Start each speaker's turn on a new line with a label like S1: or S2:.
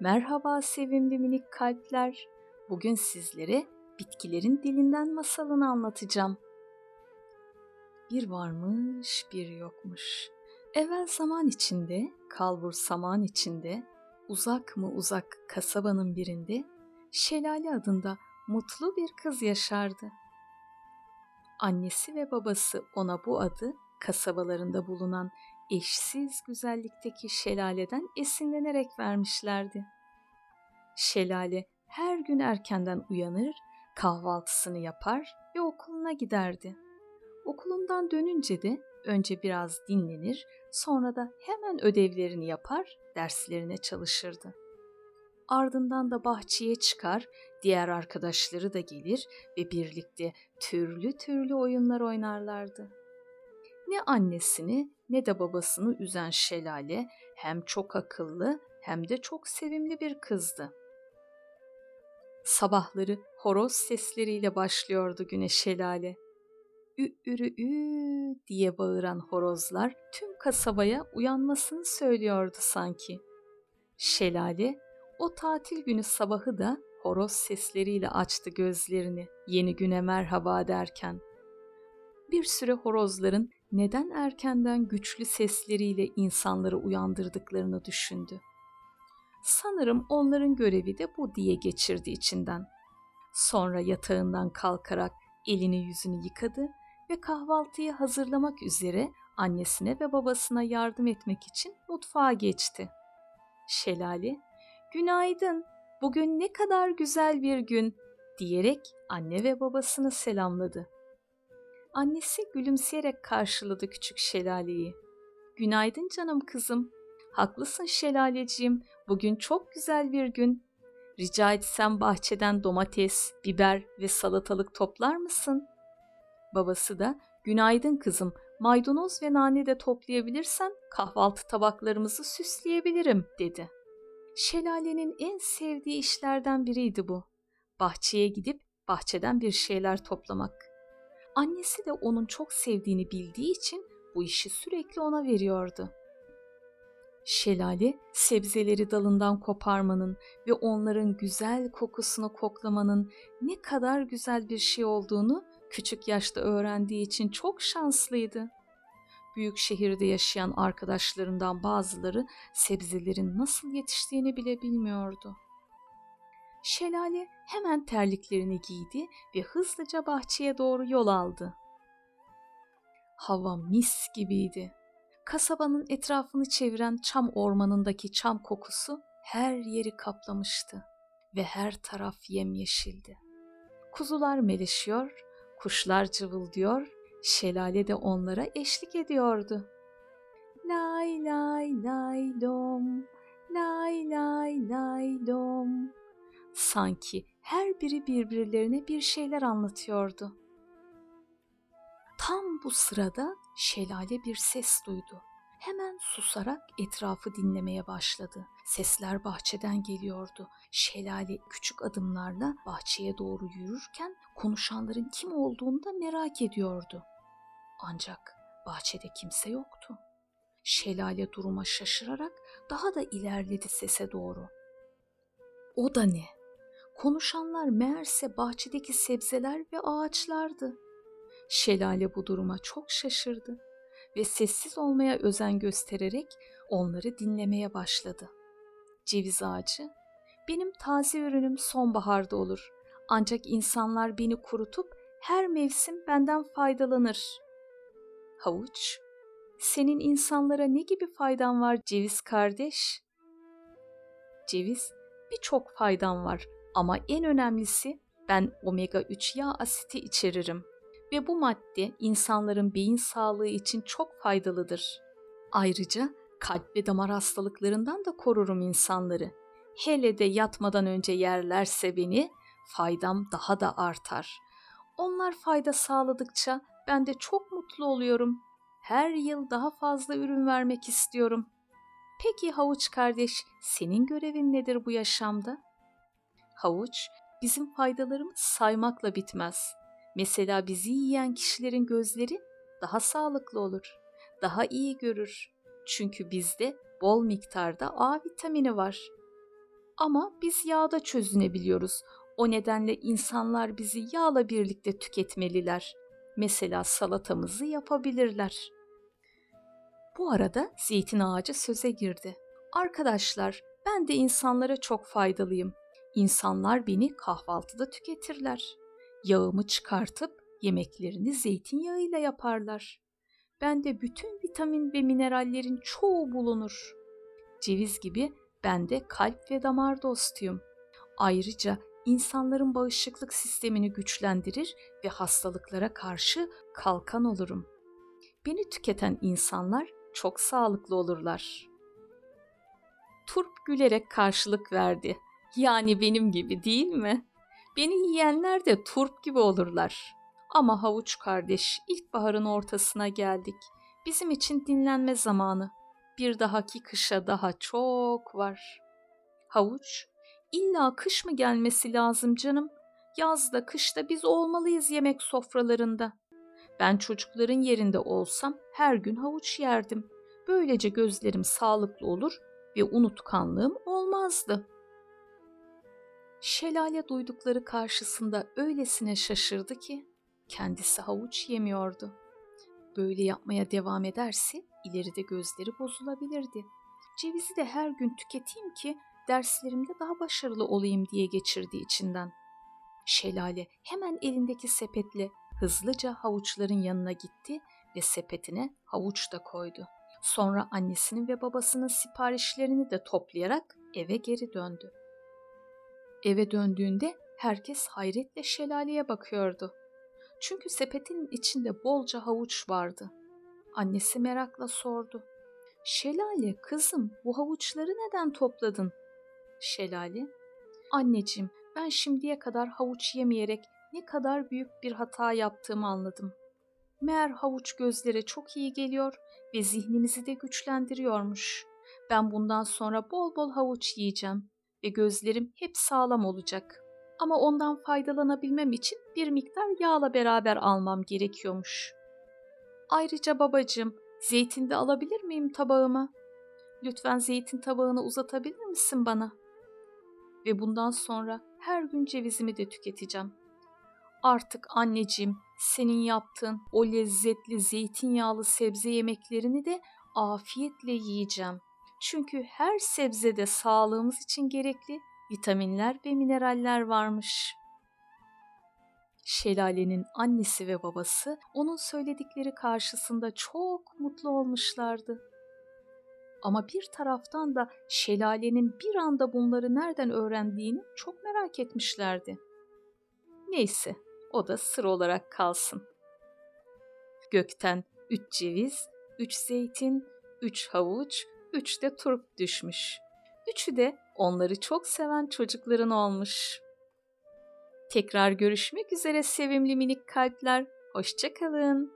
S1: Merhaba sevimli minik kalpler. Bugün sizlere bitkilerin dilinden masalını anlatacağım. Bir varmış, bir yokmuş. Evvel zaman içinde, kalbur saman içinde, uzak mı uzak kasabanın birinde Şelale adında mutlu bir kız yaşardı. Annesi ve babası ona bu adı kasabalarında bulunan eşsiz güzellikteki şelaleden esinlenerek vermişlerdi. Şelale her gün erkenden uyanır, kahvaltısını yapar ve okuluna giderdi. Okulundan dönünce de önce biraz dinlenir, sonra da hemen ödevlerini yapar, derslerine çalışırdı. Ardından da bahçeye çıkar, diğer arkadaşları da gelir ve birlikte türlü türlü oyunlar oynarlardı. Ne annesini ne de babasını üzen Şelale hem çok akıllı hem de çok sevimli bir kızdı. Sabahları horoz sesleriyle başlıyordu güne şelale. Ü ürü ü diye bağıran horozlar tüm kasabaya uyanmasını söylüyordu sanki. Şelale o tatil günü sabahı da horoz sesleriyle açtı gözlerini yeni güne merhaba derken. Bir süre horozların neden erkenden güçlü sesleriyle insanları uyandırdıklarını düşündü. Sanırım onların görevi de bu diye geçirdi içinden. Sonra yatağından kalkarak elini yüzünü yıkadı ve kahvaltıyı hazırlamak üzere annesine ve babasına yardım etmek için mutfağa geçti. Şelale, "Günaydın. Bugün ne kadar güzel bir gün." diyerek anne ve babasını selamladı. Annesi gülümseyerek karşıladı küçük şelaleyi. Günaydın canım kızım. Haklısın şelaleciğim. Bugün çok güzel bir gün. Rica etsem bahçeden domates, biber ve salatalık toplar mısın? Babası da günaydın kızım. Maydanoz ve nane de toplayabilirsen kahvaltı tabaklarımızı süsleyebilirim dedi. Şelalenin en sevdiği işlerden biriydi bu. Bahçeye gidip bahçeden bir şeyler toplamak. Annesi de onun çok sevdiğini bildiği için bu işi sürekli ona veriyordu. Şelale sebzeleri dalından koparmanın ve onların güzel kokusunu koklamanın ne kadar güzel bir şey olduğunu küçük yaşta öğrendiği için çok şanslıydı. Büyük şehirde yaşayan arkadaşlarından bazıları sebzelerin nasıl yetiştiğini bile bilmiyordu. Şelale hemen terliklerini giydi ve hızlıca bahçeye doğru yol aldı. Hava mis gibiydi. Kasabanın etrafını çeviren çam ormanındaki çam kokusu her yeri kaplamıştı ve her taraf yemyeşildi. Kuzular meleşiyor, kuşlar cıvıldıyor, şelale de onlara eşlik ediyordu. Lay lay Sanki her biri birbirlerine bir şeyler anlatıyordu. Tam bu sırada şelale bir ses duydu. Hemen susarak etrafı dinlemeye başladı. Sesler bahçeden geliyordu. Şelale küçük adımlarla bahçeye doğru yürürken konuşanların kim olduğunu da merak ediyordu. Ancak bahçede kimse yoktu. Şelale duruma şaşırarak daha da ilerledi sese doğru. O da ne? Konuşanlar meğerse bahçedeki sebzeler ve ağaçlardı. Şelale bu duruma çok şaşırdı ve sessiz olmaya özen göstererek onları dinlemeye başladı. Ceviz ağacı, benim taze ürünüm sonbaharda olur. Ancak insanlar beni kurutup her mevsim benden faydalanır. Havuç, senin insanlara ne gibi faydan var ceviz kardeş? Ceviz, birçok faydan var ama en önemlisi ben omega 3 yağ asiti içeririm ve bu madde insanların beyin sağlığı için çok faydalıdır. Ayrıca kalp ve damar hastalıklarından da korurum insanları. Hele de yatmadan önce yerlerse beni faydam daha da artar. Onlar fayda sağladıkça ben de çok mutlu oluyorum. Her yıl daha fazla ürün vermek istiyorum. Peki havuç kardeş, senin görevin nedir bu yaşamda? Havuç, bizim faydalarımız saymakla bitmez. Mesela bizi yiyen kişilerin gözleri daha sağlıklı olur, daha iyi görür. Çünkü bizde bol miktarda A vitamini var. Ama biz yağda çözünebiliyoruz. O nedenle insanlar bizi yağla birlikte tüketmeliler. Mesela salatamızı yapabilirler. Bu arada zeytin ağacı söze girdi. Arkadaşlar, ben de insanlara çok faydalıyım. İnsanlar beni kahvaltıda tüketirler. Yağımı çıkartıp yemeklerini zeytinyağıyla yaparlar. Bende bütün vitamin ve minerallerin çoğu bulunur. Ceviz gibi ben de kalp ve damar dostuyum. Ayrıca insanların bağışıklık sistemini güçlendirir ve hastalıklara karşı kalkan olurum. Beni tüketen insanlar çok sağlıklı olurlar. Turp gülerek karşılık verdi. Yani benim gibi değil mi? Beni yiyenler de turp gibi olurlar. Ama havuç kardeş, ilkbaharın ortasına geldik. Bizim için dinlenme zamanı. Bir dahaki kışa daha çok var. Havuç, illa kış mı gelmesi lazım canım? Yazda, kışta biz olmalıyız yemek sofralarında. Ben çocukların yerinde olsam her gün havuç yerdim. Böylece gözlerim sağlıklı olur ve unutkanlığım olmazdı. Şelale duydukları karşısında öylesine şaşırdı ki kendisi havuç yemiyordu. Böyle yapmaya devam ederse ileride gözleri bozulabilirdi. Cevizi de her gün tüketeyim ki derslerimde daha başarılı olayım diye geçirdi içinden. Şelale hemen elindeki sepetle hızlıca havuçların yanına gitti ve sepetine havuç da koydu. Sonra annesinin ve babasının siparişlerini de toplayarak eve geri döndü. Eve döndüğünde herkes hayretle şelaleye bakıyordu. Çünkü sepetin içinde bolca havuç vardı. Annesi merakla sordu. Şelale kızım bu havuçları neden topladın? Şelale, anneciğim ben şimdiye kadar havuç yemeyerek ne kadar büyük bir hata yaptığımı anladım. Meğer havuç gözlere çok iyi geliyor ve zihnimizi de güçlendiriyormuş. Ben bundan sonra bol bol havuç yiyeceğim ve gözlerim hep sağlam olacak. Ama ondan faydalanabilmem için bir miktar yağla beraber almam gerekiyormuş. Ayrıca babacığım, zeytin de alabilir miyim tabağıma? Lütfen zeytin tabağını uzatabilir misin bana? Ve bundan sonra her gün cevizimi de tüketeceğim. Artık anneciğim, senin yaptığın o lezzetli zeytinyağlı sebze yemeklerini de afiyetle yiyeceğim. Çünkü her sebzede sağlığımız için gerekli vitaminler ve mineraller varmış. Şelale'nin annesi ve babası onun söyledikleri karşısında çok mutlu olmuşlardı. Ama bir taraftan da Şelale'nin bir anda bunları nereden öğrendiğini çok merak etmişlerdi. Neyse, o da sır olarak kalsın. Gökten üç ceviz, üç zeytin, üç havuç, üç de turp düşmüş. Üçü de onları çok seven çocukların olmuş. Tekrar görüşmek üzere sevimli minik kalpler. Hoşçakalın.